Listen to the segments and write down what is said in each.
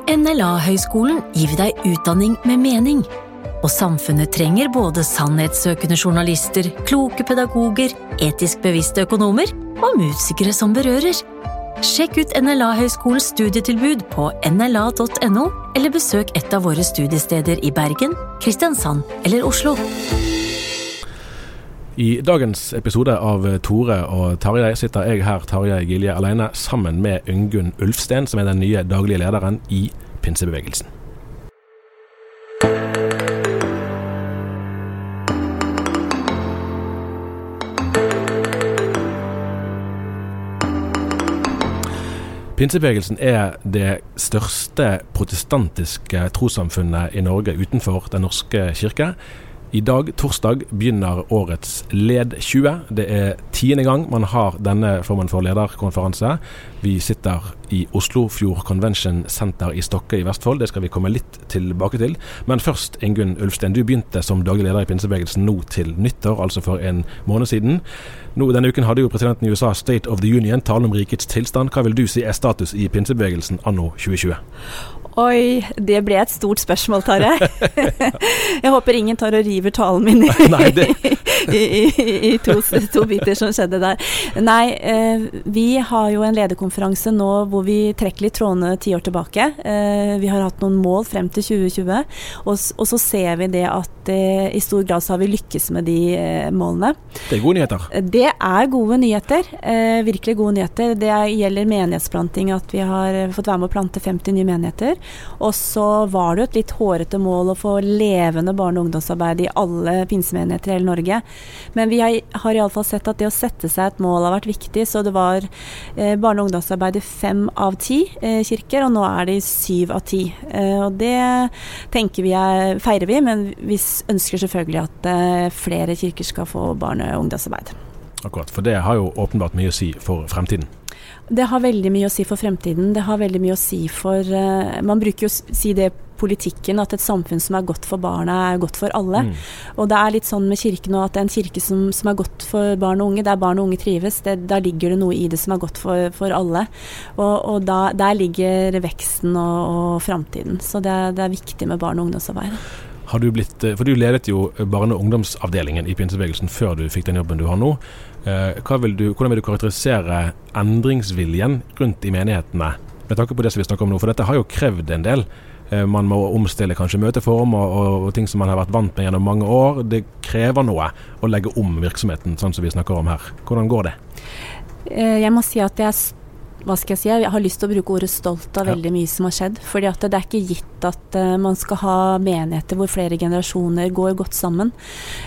På NLA-høgskolen gir vi deg utdanning med mening. Og samfunnet trenger både sannhetssøkende journalister, kloke pedagoger, etisk bevisste økonomer og musikere som berører. Sjekk ut NLA-høgskolens studietilbud på nla.no, eller besøk et av våre studiesteder i Bergen, Kristiansand eller Oslo. I dagens episode av Tore og Tarjei sitter jeg her, Tarjei Gilje, alene sammen med Ungunn Ulfsten, som er den nye daglige lederen i pinsebevegelsen. Pinsebevegelsen er det største protestantiske trossamfunnet i Norge utenfor Den norske kirke. I dag, torsdag, begynner årets LED 20. Det er tiende gang man har denne formen for lederkonferanse. Vi sitter i Oslofjord Convention Center i Stokke i Vestfold. Det skal vi komme litt tilbake til. Men først, Ingunn Ulfsten. Du begynte som daglig leder i pinsebevegelsen nå til nyttår, altså for en måned siden. Nå, denne uken hadde jo presidenten i USA State of the Union, tale om rikets tilstand. Hva vil du si er status i pinsebevegelsen anno 2020? Oi, det ble et stort spørsmål, Tarjei. Jeg håper ingen tar og river talen min i, Nei, det... i, i, i to, to, biter som skjedde der. Nei, eh, vi har jo en lederkonferanse nå hvor vi trekker litt trådene ti år tilbake. Eh, vi har hatt noen mål frem til 2020, og, og så ser vi det at eh, i stor grad så har vi lykkes med de målene. Det er gode nyheter? Det er gode nyheter. virkelig gode nyheter. Det gjelder menighetsplanting, at vi har fått være med å plante 50 nye menigheter. Og så var det jo et litt hårete mål å få levende barne- og ungdomsarbeid i alle pinsemenigheter i hele Norge. Men vi har, iallfall sett at det å sette seg et mål har vært viktig. Så det var eh, barne- og ungdomsarbeid i fem av ti eh, kirker, og nå er det i syv av ti. Eh, og det tenker vi er, feirer vi, men vi ønsker selvfølgelig at eh, flere kirker skal få barne- og ungdomsarbeid. Akkurat, for det har jo åpenbart mye å si for fremtiden. Det har veldig mye å si for fremtiden. Det har veldig mye å si for uh, Man bruker jo å si det politikken, at et samfunn som er godt for barna, er godt for alle. Mm. Og det er litt sånn med kirken òg, at en kirke som, som, er godt for barn og unge, der barn og unge trives, det, der ligger det noe i det som er godt for, for alle. Og, og da, der ligger veksten og, og framtiden. Så det, det er viktig med barn og ungdomsarbeid. Har du blitt, eh, for Du ledet jo barne- og ungdomsavdelingen i pinsebevegelsen før du fikk den jobben du har nå. Eh, vil du, hvordan vil du karakterisere endringsviljen rundt i menighetene, med tanke på det som vi snakker om nå? For dette har jo krevd en del. Eh, man må omstille kanskje møteform og, og, ting som man har vært vant med gjennom mange år. Det krever noe å legge om virksomheten, sånn som vi snakker om her. Hvordan går det? Jeg må si at jeg hva skal jeg si, jeg har lyst til å bruke ordet stolt av veldig mye som har skjedd. fordi at det er ikke gitt at uh, man skal ha menigheter hvor flere generasjoner går godt sammen.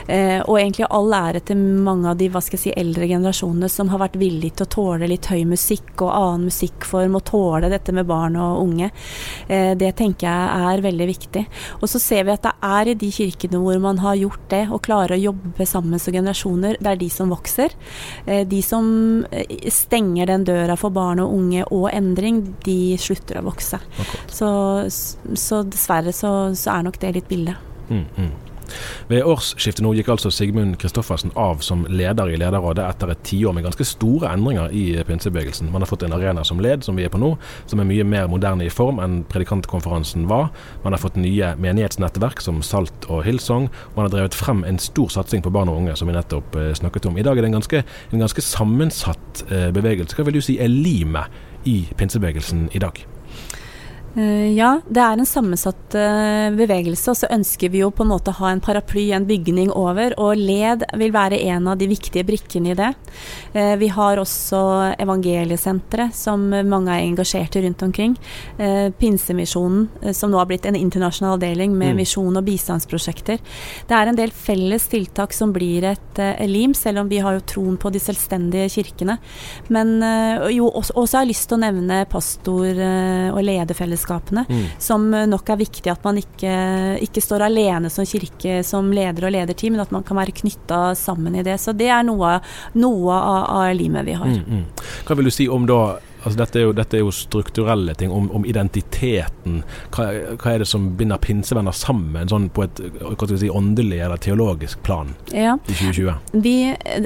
Uh, og egentlig all ære til mange av de hva skal jeg si, eldre generasjonene som har vært villige til å tåle litt høy musikk og annen musikkform, og tåle dette med barn og unge. Uh, det tenker jeg er veldig viktig. Og så ser vi at det er i de kirkene hvor man har gjort det, og klarer å jobbe sammen som generasjoner, det er de som vokser. De som stenger den døra for barn og unge og endring, de slutter å vokse. Så, så dessverre så, så er nok det litt bildet. Mm, mm. Ved årsskiftet nå gikk altså Sigmund Kristoffersen av som leder i lederrådet etter et tiår med ganske store endringer i pinsebevegelsen. Man har fått en arena som led, som vi er på nå, som er mye mer moderne i form enn predikantkonferansen var. Man har fått nye menighetsnettverk som Salt og Hillsong. Man har drevet frem en stor satsing på barn og unge, som vi nettopp eh, snakket om. I dag er det en ganske, en ganske sammensatt eh, bevegelse. Hva vil du si er limet i pinsebevegelsen i dag? Eh, ja, det er en sammensatt eh, bevegelse, og så ønsker vi jo på en måte å ha en paraply, en bygning over, og LED vil være en av de viktige brikkene i det. Eh, vi har også Evangeliesenteret, som mange er engasjert i rundt omkring. Pinsemisjonen, som nå har blitt en internasjonal avdeling med Mm. misjon og bistandsprosjekter. Det er en del felles tiltak som blir et lim, selv om vi har jo troen på de selvstendige kirkene. Men jo, også, har jeg lyst til å nevne pastor- og og lederfellesskapene, Mm. som eh, nok er viktig at man ikke, ikke står alene som kirke som leder og lederteam, men at man kan være knytta sammen i det. Så det er noe, noe av, av limet vi har. Mm, mm. Hva vil du si om da altså dette, er jo, dette er jo strukturelle ting, om, om identiteten. Hva, hva er det som binder pinsevenner sammen, sånn på et si, åndelig eller teologisk plan Ja. i 2020? Vi,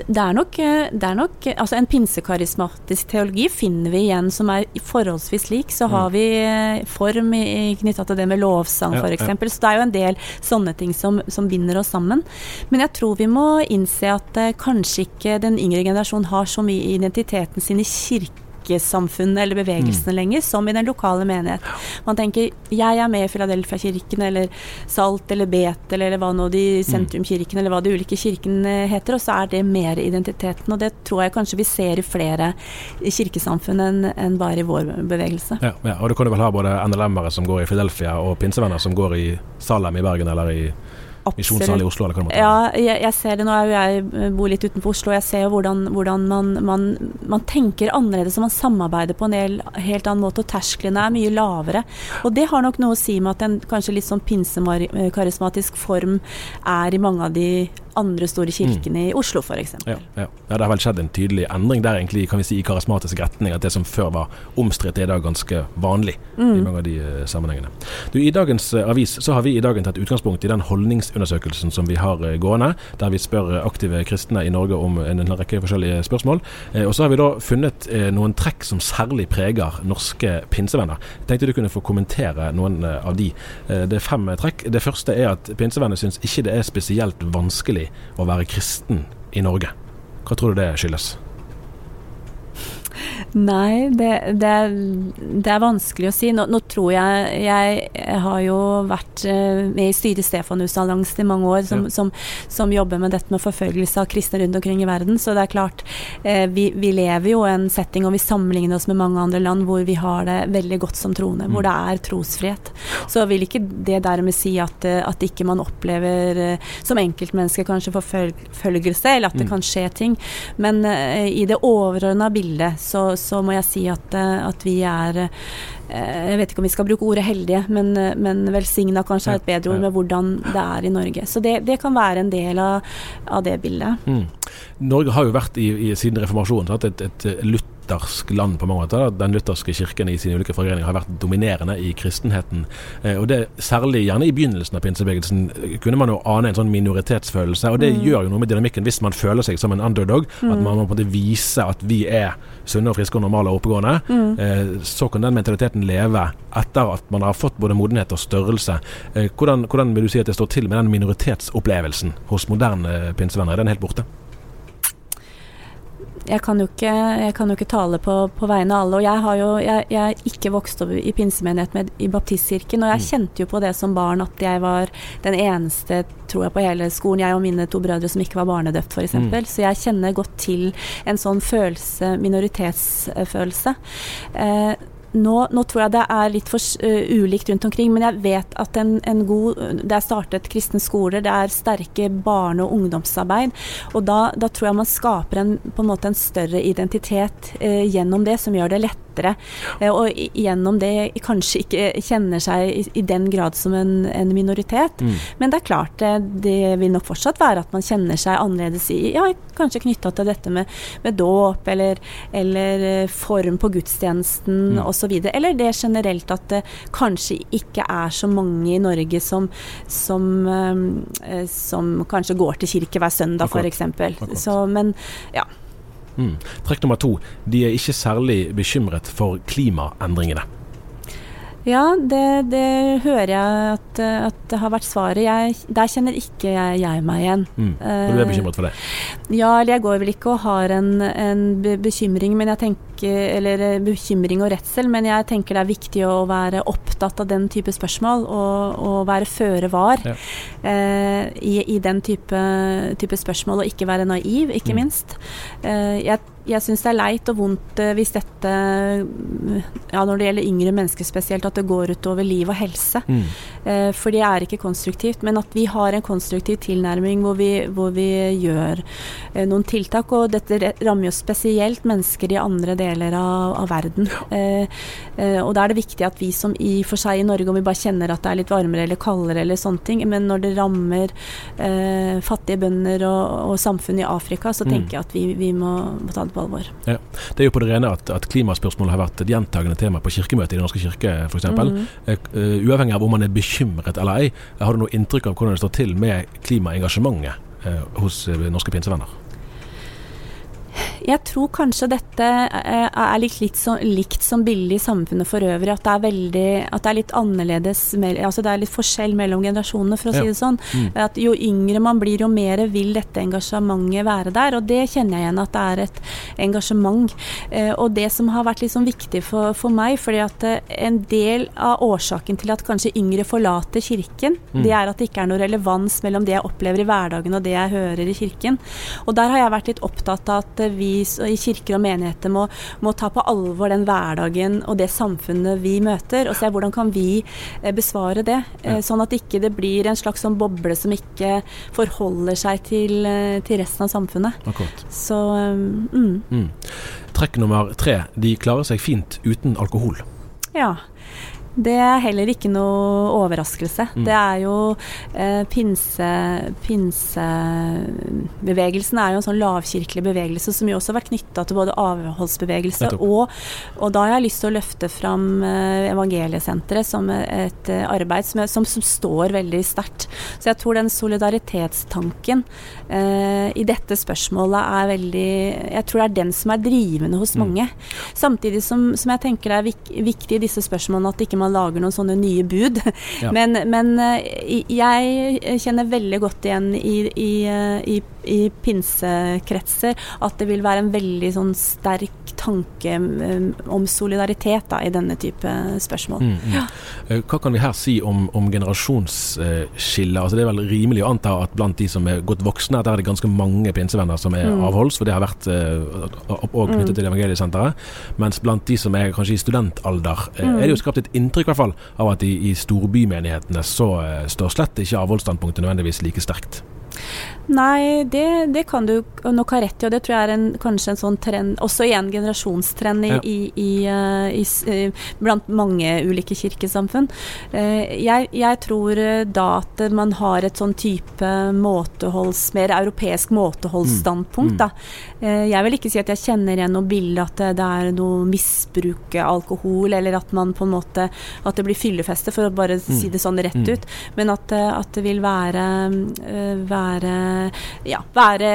det er nok, det er nok altså En pinsekarismatisk teologi finner vi igjen som er forholdsvis lik. Så har vi eh, form knytta til det med lovsang, Ja, f.eks. ja. Så det er jo en del sånne ting som, som binder oss sammen. Men jeg tror vi må innse at eh, kanskje ikke den yngre generasjonen har så mye identiteten sin i kirkesamfunnet eller bevegelsene lenger, som i den lokale menighet. Man tenker jeg er med i Philadelphia-kirken eller Salt eller Betel eller hva nå de sentrumkirkene eller hva de ulike kirkene heter, og så er det mer identiteten. Og det tror jeg kanskje vi ser i flere kirkesamfunn enn en bare i vår bevegelse. Ja, ja, og du kan jo vel ha både NLM-ere som går i Philadelphia, og pinsevenner som går i Salem i Bergen eller i Misjonssal i Oslo, eller hva det måtte være. Ja, jeg, jeg ser det nå. Jeg eh, bor litt utenfor Oslo. Jeg ser jo hvordan, hvordan man, man, man tenker annerledes og man samarbeider på en hel, helt annen måte. Og tersklene er mye lavere. Og det har nok noe å si med at en kanskje litt sånn pinsekarismatisk form er i mange av de andre store kirkene i Oslo, f.eks. Ja, ja. ja, det har vel skjedd en tydelig endring der, egentlig, kan vi si, i karismatisk retning. At det som før var omstridt, er i dag ganske vanlig i mange av de eh, sammenhengene. Du, I dagens eh, avis så har vi i dagen tatt utgangspunkt i den holdningsundersøkelsen som vi har eh, gående, der vi spør eh, aktive kristne i Norge om en, rekke forskjellige spørsmål. Eh, og så har vi da funnet noen trekk som særlig preger norske pinsevenner. Jeg tenkte du kunne få kommentere noen av de. Det er fem trekk. Det første er at pinsevenner syns ikke det er spesielt vanskelig å være kristen i Norge. Hva tror du det skyldes? Nei, det, det, er, det er vanskelig å si. Nå, nå tror jeg Jeg har jo vært eh, med i styret i Stefanusalliansen i mange år, som, Ja. som, som jobber med dette med forfølgelse av kristne rundt omkring i verden. Så det er klart, eh, vi, vi lever jo i en setting, og vi sammenligner oss med mange andre land hvor vi har det veldig godt som troende, hvor det er trosfrihet. Så vil ikke det dermed si at, eh, at ikke man opplever som enkeltmenneske kanskje forfølgelse, eller at det Mm. kan skje ting. Men i det overordna bildet så, så må jeg si at, eh, at vi er eh, Jeg vet ikke om vi skal bruke ordet heldige, men, eh, men velsigna kanskje er et bedre ord med hvordan det er i Norge. Så det, det kan være en del av, av det bildet. Mm. Norge har jo vært i, i siden reformasjonen et, et, et luthersk land på mange måter. Den lutherske kirken i sine ulike forgreninger har vært dominerende i kristenheten. Eh, og det Særlig gjerne i begynnelsen av pinsebevegelsen eh, kunne man jo ane en sånn minoritetsfølelse. Og det gjør jo noe med dynamikken hvis man føler seg som en underdog. At man må på en måte vise at vi er sunne og friske og normale og oppegående. Mm. så kan den mentaliteten leve etter at man har fått både modenhet og størrelse. Eh, hvordan, hvordan vil du si at det står til med den minoritetsopplevelsen hos moderne pinsevenner? Er den helt borte? Jeg kan jo ikke, kan jo ikke tale på, på, vegne av alle. Og jeg har jo jeg, jeg er ikke vokst opp i pinsemenighet men i baptistkirken, og jeg mm. kjente jo på det som barn at jeg var den eneste, tror jeg, på hele skolen, jeg og mine to brødre, som ikke var barnedøpt, f.eks. Mm. Så jeg kjenner godt til en sånn følelse, minoritetsfølelse. Eh, nå, nå, tror jeg det er litt for uh, ulikt rundt omkring, men jeg vet at en, en, god Det er startet kristne skoler, det er sterke barne- og ungdomsarbeid. Og da, da, tror jeg man skaper en, på en måte en større identitet uh, gjennom det, som gjør det lett lettere. Eh, og gjennom det kanskje ikke kjenner seg i, den grad som en, en minoritet. Mm. Men det er klart, det, det, vil nok fortsatt være at man kjenner seg annerledes i ja, kanskje knytta til dette med, med dåp eller, eller, eh, form på gudstjenesten mm. osv. Eller det generelt at det kanskje ikke er så mange i Norge som, som, eh, som kanskje går til kirke hver søndag, f.eks. Men ja. Mm. Trekk nummer to. De er ikke særlig bekymret for klimaendringene. Ja, det, det hører jeg at, at, det har vært svaret. Jeg, der kjenner ikke jeg, jeg meg igjen. Mm. Og du er bekymret for det? Ja, eller jeg går vel ikke og har en, en bekymring, men jeg tenker eller bekymring og redsel, men jeg tenker det er viktig å være opptatt av den type spørsmål og, og være føre var ja. eh, i, i, den type, type, spørsmål, og ikke være naiv, ikke mm. minst. Eh, jeg jeg syns det er leit og vondt eh, hvis dette, ja, når det gjelder yngre mennesker spesielt, at det går utover liv og helse. Mm. Eh, for det er ikke konstruktivt. Men at vi har en konstruktiv tilnærming hvor vi, hvor vi gjør eh, noen tiltak. Og dette rammer jo spesielt mennesker i andre deler av, av verden. Ja. eh, og da er det viktig at vi som i for seg i Norge, om vi bare kjenner at det er litt varmere eller kaldere eller sånne ting, men når det rammer eh, fattige bønder og, og samfunn i Afrika, så mm. tenker jeg at vi, vi må, må ta det på alvor. Ja. Det er jo på det rene at, at klimaspørsmål har vært et gjentagende tema på kirkemøtet i Den norske kirke f.eks. Mm. Uh, uavhengig av om man er bekymret eller ei, har du noe inntrykk av hvordan det står til med klimaengasjementet uh, hos norske pinsevenner? Jeg tror kanskje dette eh, er litt, litt så, likt som billig i samfunnet for øvrig. At det er, veldig, at det er litt annerledes altså Det er litt forskjell mellom generasjonene, for å ja. si det sånn. Mm. At Jo yngre man blir, jo mer vil dette engasjementet være der. Og det kjenner jeg igjen at det er et engasjement. Eh, og det som har vært liksom viktig for, for meg, fordi at eh, en del av årsaken til at kanskje yngre forlater kirken, mm. det er at det ikke er noe relevans mellom det jeg opplever i hverdagen og det jeg hører i kirken. Og der har jeg vært litt opptatt av at vi i kirker og menigheter må, må, ta på alvor den hverdagen og det samfunnet vi møter, og se hvordan kan vi eh, besvare det. Ja. sånn at ikke det blir en slags sånn boble som ikke forholder seg til, eh, til resten av samfunnet. Akkurat. Så mm. Mm. Trekk nummer tre. De klarer seg fint uten alkohol. Ja. Det er heller ikke noe overraskelse. Mm. Det er jo eh, pinse, Pinsebevegelsen er jo en sånn lavkirkelig bevegelse som jo også har vært knytta til både avholdsbevegelse og Og da har jeg lyst til å løfte fram eh, Evangeliesenteret som et eh, arbeid som, som, som, står veldig sterkt. Så jeg tror den solidaritetstanken eh, i dette spørsmålet er veldig Jeg tror det er den som er drivende hos mm. mange. Samtidig som, som jeg tenker det er vik, viktig i disse spørsmålene at ikke man man lager noen sånne nye bud. Ja. Men, men, eh, jeg kjenner veldig godt igjen i, i, eh, i, i, pinsekretser at det vil være en veldig sånn sterk tanke eh, om solidaritet da, i denne type spørsmål. Mm, mm. Ja. Hva kan vi her si om, om generasjonsskille? Altså, det er vel rimelig å anta at blant de som er godt voksne, det er det ganske mange pinsevenner som er mm. avholds, for det har vært òg knyttet mm. til Evangeliesenteret. Mens blant de som er kanskje i studentalder, er det jo skapt et inntrykk i hvert fall av at i, i storbymenighetene så står slett ikke avholdsstandpunktet nødvendigvis like sterkt. Nei, det, det, kan du nok ha rett i, og det tror jeg er en, kanskje en sånn trend, også igjen en generasjonstrend i, ja. i, i, blant mange ulike kirkesamfunn. Uh, jeg, jeg, tror da at man har et sånn type måteholds, mer europeisk måteholdsstandpunkt. Mm. Mm. jeg vil ikke si at jeg kjenner igjen noe bilde at det, det er noe misbruk av alkohol, eller at man på en måte at det blir fyllefeste, for å bare mm. si det sånn rett mm. ut. Men at, at det vil være være Ja, være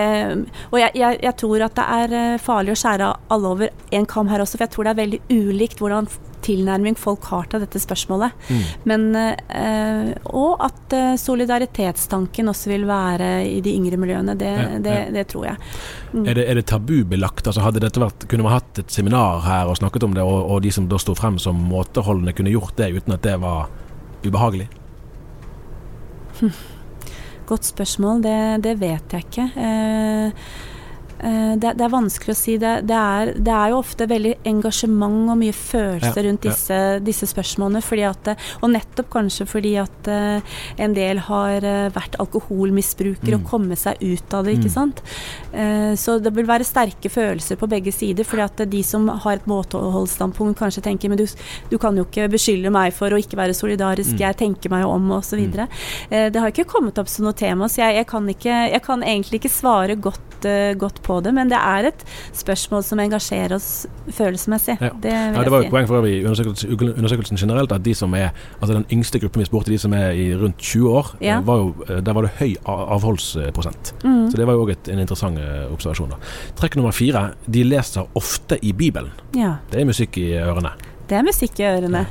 Og jeg, jeg, jeg tror at det er eh, farlig å skjære alle over en kam her også, for jeg tror det er veldig ulikt hvordan tilnærming folk har til dette spørsmålet. Mm. Men, eh, og at eh, solidaritetstanken også vil være i de yngre miljøene. Det, Ja, ja. det tror jeg. Mm. Er det, er det tabubelagt? Altså hadde dette vært, kunne man hatt et seminar her og snakket om det, og, og de som da sto frem som måteholdende, kunne gjort det uten at det var ubehagelig? Godt spørsmål. Det, det vet jeg ikke. Eh, det, det er vanskelig å si. Det, det, er, det er jo ofte veldig engasjement og mye følelser rundt disse, disse spørsmålene. Fordi at, og nettopp kanskje fordi at eh, en del har eh, vært alkoholmisbrukere og Mm. kommet seg ut av det. ikke Mm. sant? Eh, så det vil være sterke følelser på begge sider. fordi at de som har et måteholdsstandpunkt, kanskje tenker men du, du kan jo ikke beskylde meg for å ikke være solidarisk, Mm. jeg tenker meg om, osv. Mm. Eh, Det har ikke kommet opp som noe tema, så jeg, jeg, kan, ikke, jeg kan egentlig ikke svare godt, eh, godt på det. Men det er et spørsmål som engasjerer oss følelsesmessig. Ja. Det Ja, det var jo si. poeng for øvrig i undersøkelsen, undersøkelsen generelt at de som er Altså den yngste gruppen vi spurte, de som er i rundt 20 år, Ja. eh, var jo, eh, der var det høy avholdsprosent. Mm. Så det var jo òg en interessant eh, observasjon. da. Trekk nummer fire. De leser ofte i Bibelen. Ja. Det er musikk i ørene. Det er musikk i ørene.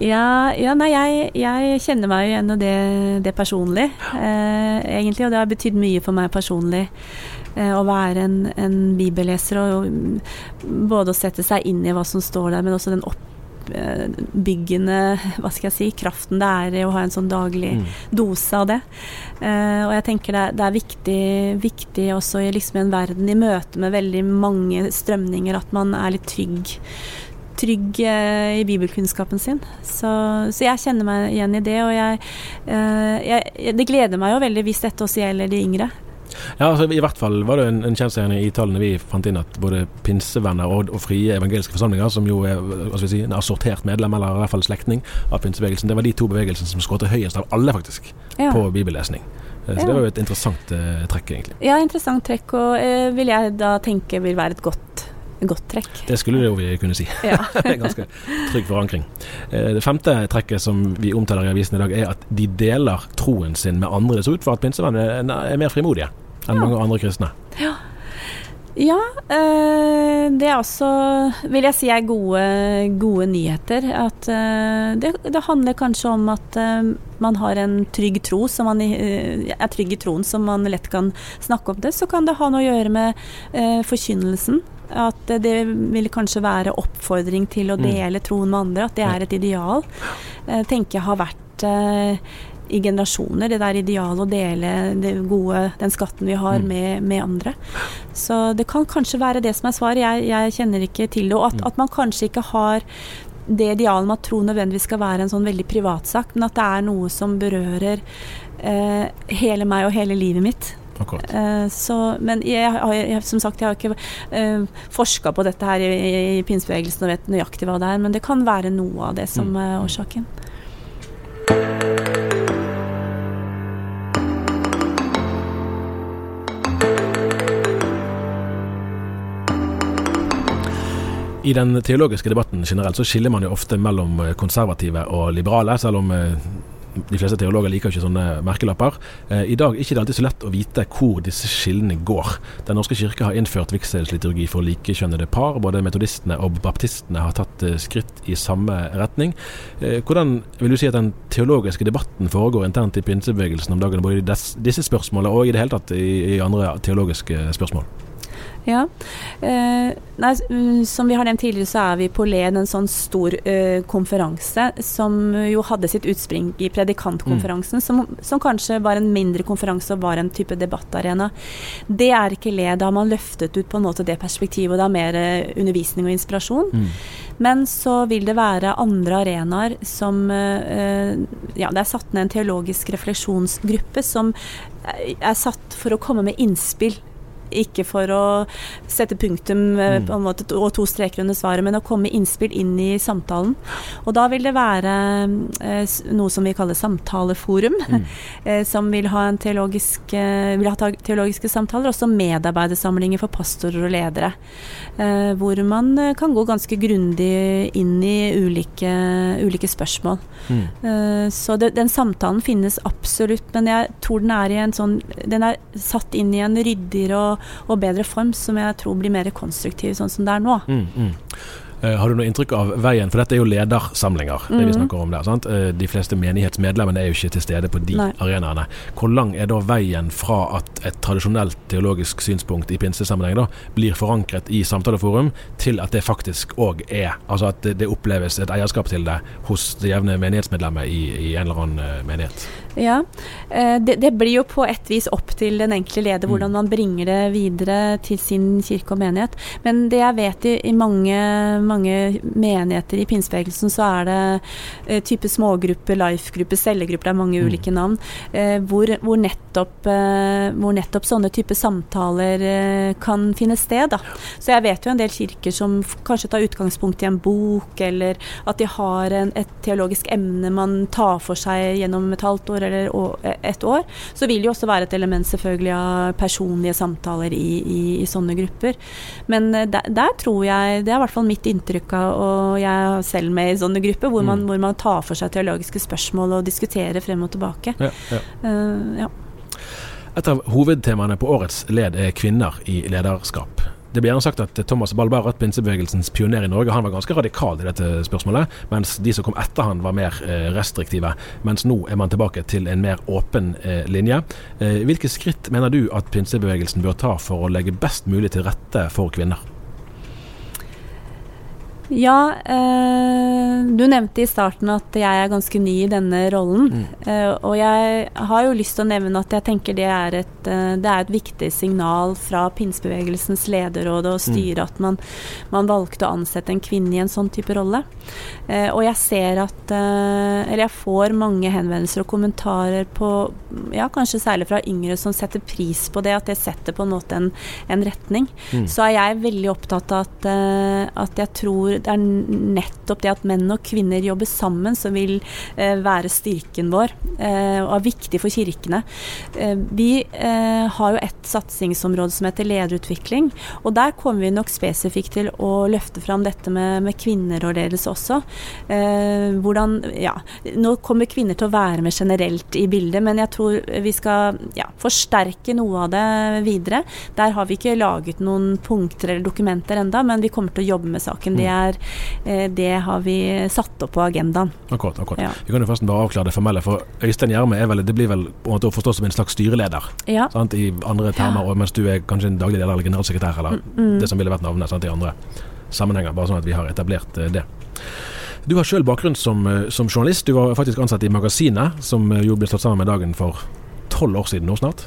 Ja, ja nei, jeg, jeg kjenner meg jo igjen i det, det personlig, eh, egentlig. Og det har betydd mye for meg personlig. Eh, Å være en, en bibelleser og og, både å sette seg inn i hva som står der, men også den oppbyggende hva skal jeg si, kraften det er i å ha en sånn daglig Mm. dose av det. Eh, og jeg tenker det, er- det er viktig, viktig også i liksom en verden i møte med veldig mange strømninger at man er litt trygg. Trygg eh, i bibelkunnskapen sin. Så, så jeg kjenner meg igjen i det. Og jeg, eh, jeg, det gleder meg jo veldig hvis dette også gjelder de yngre. Ja, altså I hvert fall var det en, en kjensgjerning i tallene vi fant inn at både pinsevenner og, og frie evangeliske forsamlinger, som jo er vi si, en assortert medlem, eller i hvert fall slektning av pinsebevegelsen, det var de to bevegelsene som skåret høyest av alle, faktisk, Ja. på bibellesning. Eh, Så Ja. det var jo et interessant eh, trekk, egentlig. ja, interessant trekk, og eh, vil jeg da tenke vil være et godt, godt trekk. Det skulle det jo vi kunne si. Ja. Ganske trygg forankring. Eh, Det femte trekket som vi omtaler i avisen i dag, er at de deler troen sin med andre. Det ser ut for at pinsevennene er mer frimodige enn Ja. mange andre kristne. Ja, eh, det er også, vil jeg si, er gode, gode nyheter. At eh, det, det handler kanskje om at eh, man har en trygg tro, som man er trygg i troen, som man lett kan snakke om det. Så kan det ha noe å gjøre med eh, forkynnelsen. At det vil kanskje være oppfordring til å Mm. dele troen med andre. At det er et ideal. Tenker jeg har vært i generasjoner, det der idealet å dele det gode, den skatten vi har, Mm. med, med andre. Så det kan kanskje være det som er svaret. Jeg, jeg kjenner ikke til det. Og at, Mm. at man kanskje ikke har det idealet med at tro nødvendigvis skal være en sånn veldig privatsak, men at det er noe som berører eh, hele meg og hele livet mitt. Eh, så, men jeg, har- jeg, som sagt, jeg har ikke eh, forska på dette her i, i, i pinsebevegelsen og vet nøyaktig hva det er, men det kan være noe av det som Mm. er årsaken. I den teologiske debatten generelt så skiller man jo ofte mellom eh, konservative og liberale, selv om eh, de fleste teologer liker ikke sånne merkelapper. Eh, I dag er det ikke alltid så lett å vite hvor disse skillene går. Den norske kirke har innført vigselsliturgi for likekjønnede par. Både metodistene og baptistene har tatt skritt i samme retning. Hvordan vil du si at den teologiske debatten foregår internt i pinsebevegelsen om dagen, både i disse spørsmålene og i det hele tatt i andre teologiske spørsmål? Ja. Eh, nei, mm, som vi har nevnt tidligere, så er vi på LED en sånn stor eh, konferanse som jo hadde sitt utspring i predikantkonferansen, som, som kanskje var en mindre konferanse og var en type debattarena. Det er ikke LED. Da har man løftet ut på en måte det perspektivet, og det er mer eh, undervisning og inspirasjon. Mm. Men så vil det være andre arenaer som eh, Ja, det er satt ned en teologisk refleksjonsgruppe som er satt for å komme med innspill ikke for å sette punktum eh, Mm. måte, og to streker under svaret, men å komme innspill inn i samtalen. Og da vil det være eh, noe som vi kaller samtaleforum, Mm. eh, som vil ha, en teologisk, vil ha teologiske samtaler, også medarbeidersamlinger for pastorer og ledere. Eh, hvor man kan gå ganske grundig inn i ulike, ulike spørsmål. Mm. Eh, Så det, den samtalen finnes absolutt, men jeg tror den er i en sånn Den er satt inn i en ryddigere og, og bedre form, som jeg tror blir mer konstruktiv, sånn som det er nå. Mm, mm. Eh, Har du noe inntrykk av veien, for dette er jo ledersamlinger, det vi Mhm. snakker om der. sant? Eh, De fleste menighetsmedlemmene er jo ikke til stede på de Nei. arenaene. Hvor lang er da veien fra at et tradisjonelt teologisk synspunkt i pinsesammenheng da blir forankret i samtaleforum, til at det faktisk òg er Altså at det, oppleves et eierskap til det hos det jevne menighetsmedlemmet i, i en eller annen eh, menighet? Ja, det, det blir jo på et vis opp til den enkelte leder hvordan man bringer det videre til sin kirke og menighet. Men det jeg vet i, i mange, mange menigheter i pinsebevegelsen, så er det eh, type smågrupper, life-grupper, cellegrupper, det er mange Mm. ulike navn, eh, hvor, hvor, nettopp, eh, hvor nettopp sånne type samtaler kan finne sted. Da. Så jeg vet jo en del kirker som kanskje tar utgangspunkt i en bok, eller at de har en, et teologisk emne man tar for seg gjennom et halvt år eller å- et år. Så vil det jo også være et element selvfølgelig av personlige samtaler i, i, i sånne grupper. Men der, der tror jeg, det er i hvert fall mitt inntrykk av, og jeg er selv med i sånne grupper, hvor, man, Mm. hvor man tar for seg teologiske spørsmål og diskuterer frem og tilbake. Ja, ja. Uh, ja. Et av hovedtemaene på årets led er kvinner i lederskap. Det blir gjerne sagt at Thomas Ballberg, pinsebevegelsens pioner i Norge, han var ganske radikal i dette spørsmålet, mens de som kom etter han var mer eh, restriktive. Mens nå er man tilbake til en mer åpen eh, linje. Hvilke skritt mener du at pinsebevegelsen bør ta for å legge best mulig til rette for kvinner? Ja, eh, du nevnte i starten at jeg er ganske ny i denne rollen. Mm. Eh, og jeg har jo lyst til å nevne at jeg tenker det er et, eh, det er et viktig signal fra pinsebevegelsens lederråd og styre at man, man valgte å ansette en kvinne i en sånn type rolle. Eh, og jeg ser at eh, Eller jeg får mange henvendelser og kommentarer på Ja, kanskje særlig fra yngre som setter pris på det, at det setter på en måte en, en retning. Mm. Så er jeg veldig opptatt av at, eh, at jeg tror det er nettopp det at menn og kvinner jobber sammen som vil eh, være styrken vår, eh, og er viktig for kirkene. Eh, vi eh, har jo et satsingsområde som heter lederutvikling, og der kommer vi nok spesifikt til å løfte fram dette med, med kvinnerådledelse også. Eh, hvordan, ja, nå kommer kvinner til å være med generelt i bildet, men jeg tror vi skal ja, forsterke noe av det videre. Der har vi ikke laget noen punkter eller dokumenter enda, men vi kommer til å jobbe med saken. Det, er, eh, det har vi satt opp på agendaen. Akkurat. akkurat. Ja. Vi kan jo først bare avklare det formelle, for Øystein Gjerme er vel, det blir vel på en måte å forstå som en slags styreleder. Ja. Sant? I andre termer, og mens du er kanskje en daglig leder eller generalsekretær, eller Mm. det som ville vært navnet sant, i andre sammenhenger. Bare sånn at vi har etablert eh, det. Du har sjøl bakgrunn som, eh, som journalist. Du var faktisk ansatt i Magasinet, som jo ble slått sammen med Dagen for tolv år siden nå snart.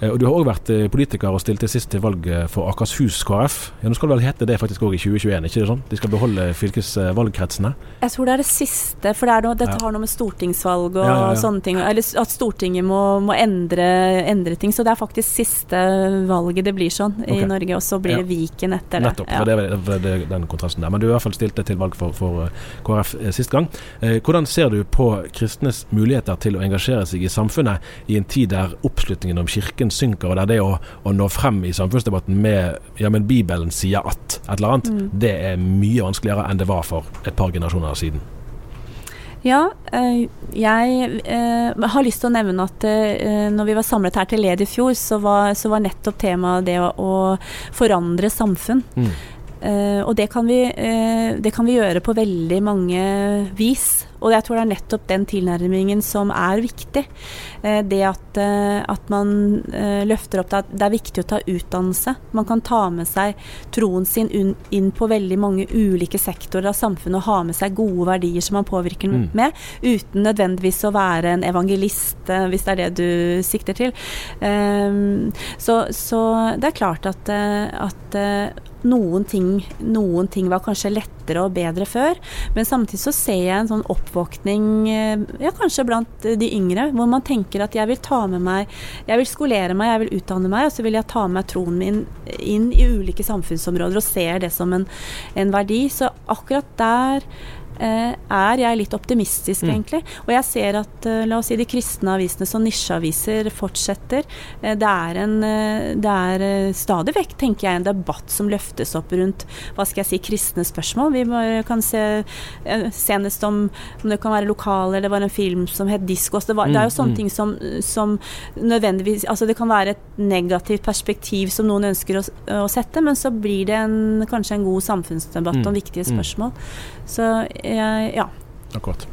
Eh, Og du har òg vært eh, politiker og stilte sist til valg eh, for Akershus KrF. Ja, Nå skal det vel hete det faktisk òg i 2021, ikke det sånn? De skal beholde fylkesvalgkretsene. Jeg tror det er det siste, for det er noe, dette har noe med stortingsvalg og Ja, ja, sånne ting Eller at Stortinget må, må endre, endre ting. Så det er faktisk siste valget det blir sånn i i Norge, og så blir det Viken etter det. Nettopp. For Det er det, er den kontrasten der. Men du har i hvert fall stilt til valg for, for KrF sist gang. Hvordan ser du på kristnes muligheter til å engasjere seg i samfunnet i en tid der oppslutningen om kirken synker, og der det å, å nå frem i samfunnsdebatten med ja, men Bibelen sier at et eller annet, Mm. det er mye vanskeligere enn det var for et par generasjoner siden. Ja, eh, jeg eh, har lyst til å nevne at eh, når vi var samlet her til led i fjor, så var, så var nettopp temaet det å, å forandre samfunn. Mm. Eh, og det kan, vi, eh, det kan vi gjøre på veldig mange vis. Og jeg tror det er nettopp den tilnærmingen som er viktig. Eh, det at, at man løfter opp det at det er viktig å ta utdannelse. Man kan ta med seg troen sin inn på veldig mange ulike sektorer av samfunnet og ha med seg gode verdier som man påvirker Mm. med, uten nødvendigvis å være en evangelist, hvis det er det du sikter til. Så, så det er klart at, at noen ting, noen ting var kanskje lettere og bedre før. Men samtidig så ser jeg en sånn oppvåkning, eh, ja, kanskje blant de yngre, hvor man tenker at jeg vil ta med meg Jeg vil skolere meg, jeg vil utdanne meg, og så vil jeg ta med meg troen min inn i ulike samfunnsområder og ser det som en, en verdi. Så akkurat der Eh, er jeg litt optimistisk, mm. egentlig. Og jeg ser at eh, la oss si de kristne avisene som nisjeaviser fortsetter. Eh, det er, en, det er stadig vekk, tenker jeg, en debatt som løftes opp rundt hva skal jeg si, kristne spørsmål. Vi kan se senest om, om det kan være lokale, eller det var en film som het Diskos. Det, var, det er jo sånne mm. ting som, som, nødvendigvis Altså det kan være et negativt perspektiv som noen ønsker å, å sette, men så blir det en, kanskje en god samfunnsdebatt mm. om viktige spørsmål. Så ja. Akkurat.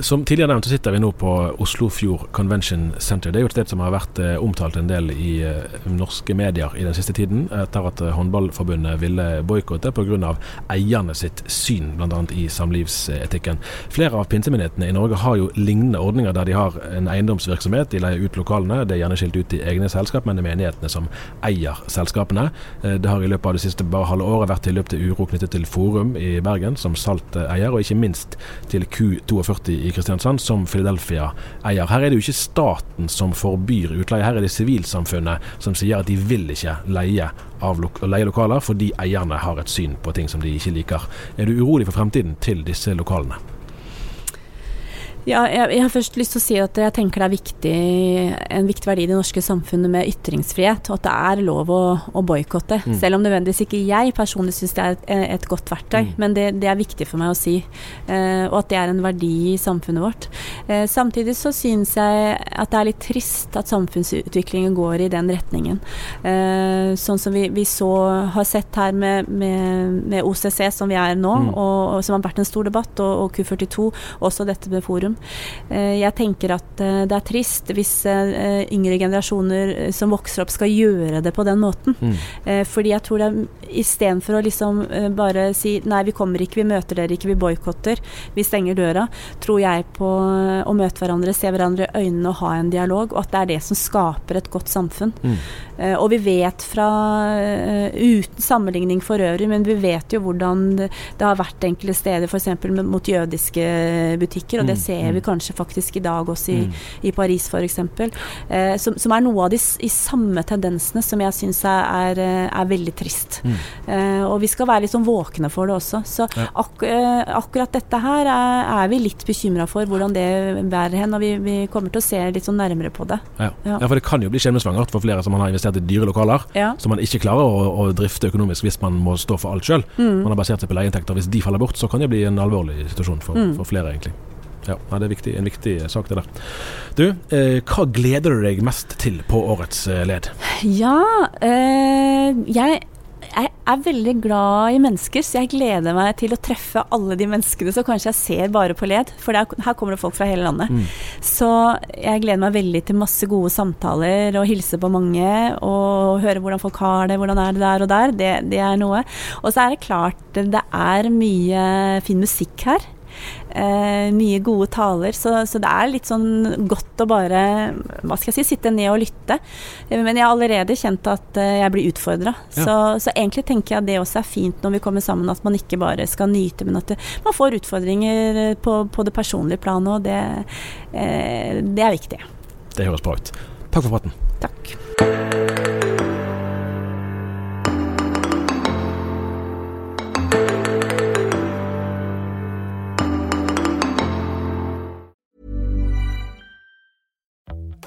Som tidligere nevnt så sitter vi nå på Oslofjord Convention Center. Det er jo et sted som har vært eh, omtalt en del i eh, norske medier i den siste tiden, etter at eh, Håndballforbundet ville boikotte pga. eierne sitt syn bl.a. i samlivsetikken. Flere av pinsemenighetene i Norge har jo lignende ordninger der de har en eiendomsvirksomhet. De leier ut lokalene, det er gjerne skilt ut i egne selskap, men det er menighetene som eier selskapene. Det har i løpet av det siste bare halve året vært tilløp til uro knyttet til Forum i Bergen, som Salt eier, og ikke minst til Q42 i Kristiansand som Philadelphia eier. Her er det jo ikke staten som forbyr utleie, her er det sivilsamfunnet som sier at de vil ikke leie, lo leie lokaler fordi eierne har et syn på ting som de ikke liker. Er du urolig for fremtiden til disse lokalene? Ja, jeg, jeg, har først lyst til å si at jeg tenker det er viktig, en viktig verdi i det norske samfunnet med ytringsfrihet, og at det er lov å, å boikotte. Mm. Selv om nødvendigvis ikke jeg personlig syns det er et, et godt verktøy, mm. men det, det, er viktig for meg å si. Eh, og at det er en verdi i samfunnet vårt. Eh, samtidig så syns jeg at det er litt trist at samfunnsutviklingen går i den retningen. Eh, sånn som vi, vi, så har sett her med, med, med, OCC, som vi er nå, mm. og, og, som har vært en stor debatt, og, og Q42, også dette med forum. Eh, jeg tenker at eh, det er trist hvis eh, yngre generasjoner som vokser opp skal gjøre det på den måten. Mm. Fordi jeg tror det er istedenfor å liksom bare si nei, vi kommer ikke, vi møter dere ikke, vi boikotter, vi stenger døra, tror jeg på å møte hverandre, se hverandre i øynene og ha en dialog, og at det er det som skaper et godt samfunn. Mm. Og vi vet fra, uten sammenligning for øvrig, men vi vet jo hvordan det, har vært enkelte steder, f.eks. mot jødiske butikker, og det mm. ser ser vi kanskje faktisk i dag også i, mm. i Paris f.eks. Eh, som, som, er noe av de i samme tendensene som jeg syns er, er, veldig trist. Mm. Eh, og vi skal være litt sånn våkne for det også. Så ak eh, akkurat dette her er, er vi litt bekymra for hvordan det bærer hen, og vi, vi, kommer til å se litt sånn nærmere på det. Ja, ja. for det kan jo bli skjebnesvangert for flere som man har investert i dyre lokaler, som man ikke klarer å, å, drifte økonomisk hvis man må stå for alt sjøl. Mm. Man har basert seg på leieinntekter. Hvis de faller bort, så kan det bli en alvorlig situasjon for, mm. for flere, egentlig. Ja, det er viktig, en viktig sak, det der. Du, eh, hva gleder du deg mest til på årets eh, led? Ja, eh, jeg jeg er veldig glad i mennesker, så jeg gleder meg til å treffe alle de menneskene som kanskje jeg ser bare på led, for er, her kommer det folk fra hele landet. Mm. Så jeg gleder meg veldig til masse gode samtaler og hilse på mange og høre hvordan folk har det, hvordan er det der og der. Det, det er noe. Og så er det klart det er mye fin musikk her. Eh, mye gode taler, så, så, det er litt sånn godt å bare hva skal jeg si, sitte ned og lytte. Men jeg har allerede kjent at eh, jeg blir utfordra. Ja. Så, så, egentlig tenker jeg at det også er fint når vi kommer sammen, at man ikke bare skal nyte, men at det, man får utfordringer på, på det personlige planet, og det, eh, det er viktig. Det høres bra ut. Takk for praten. Takk.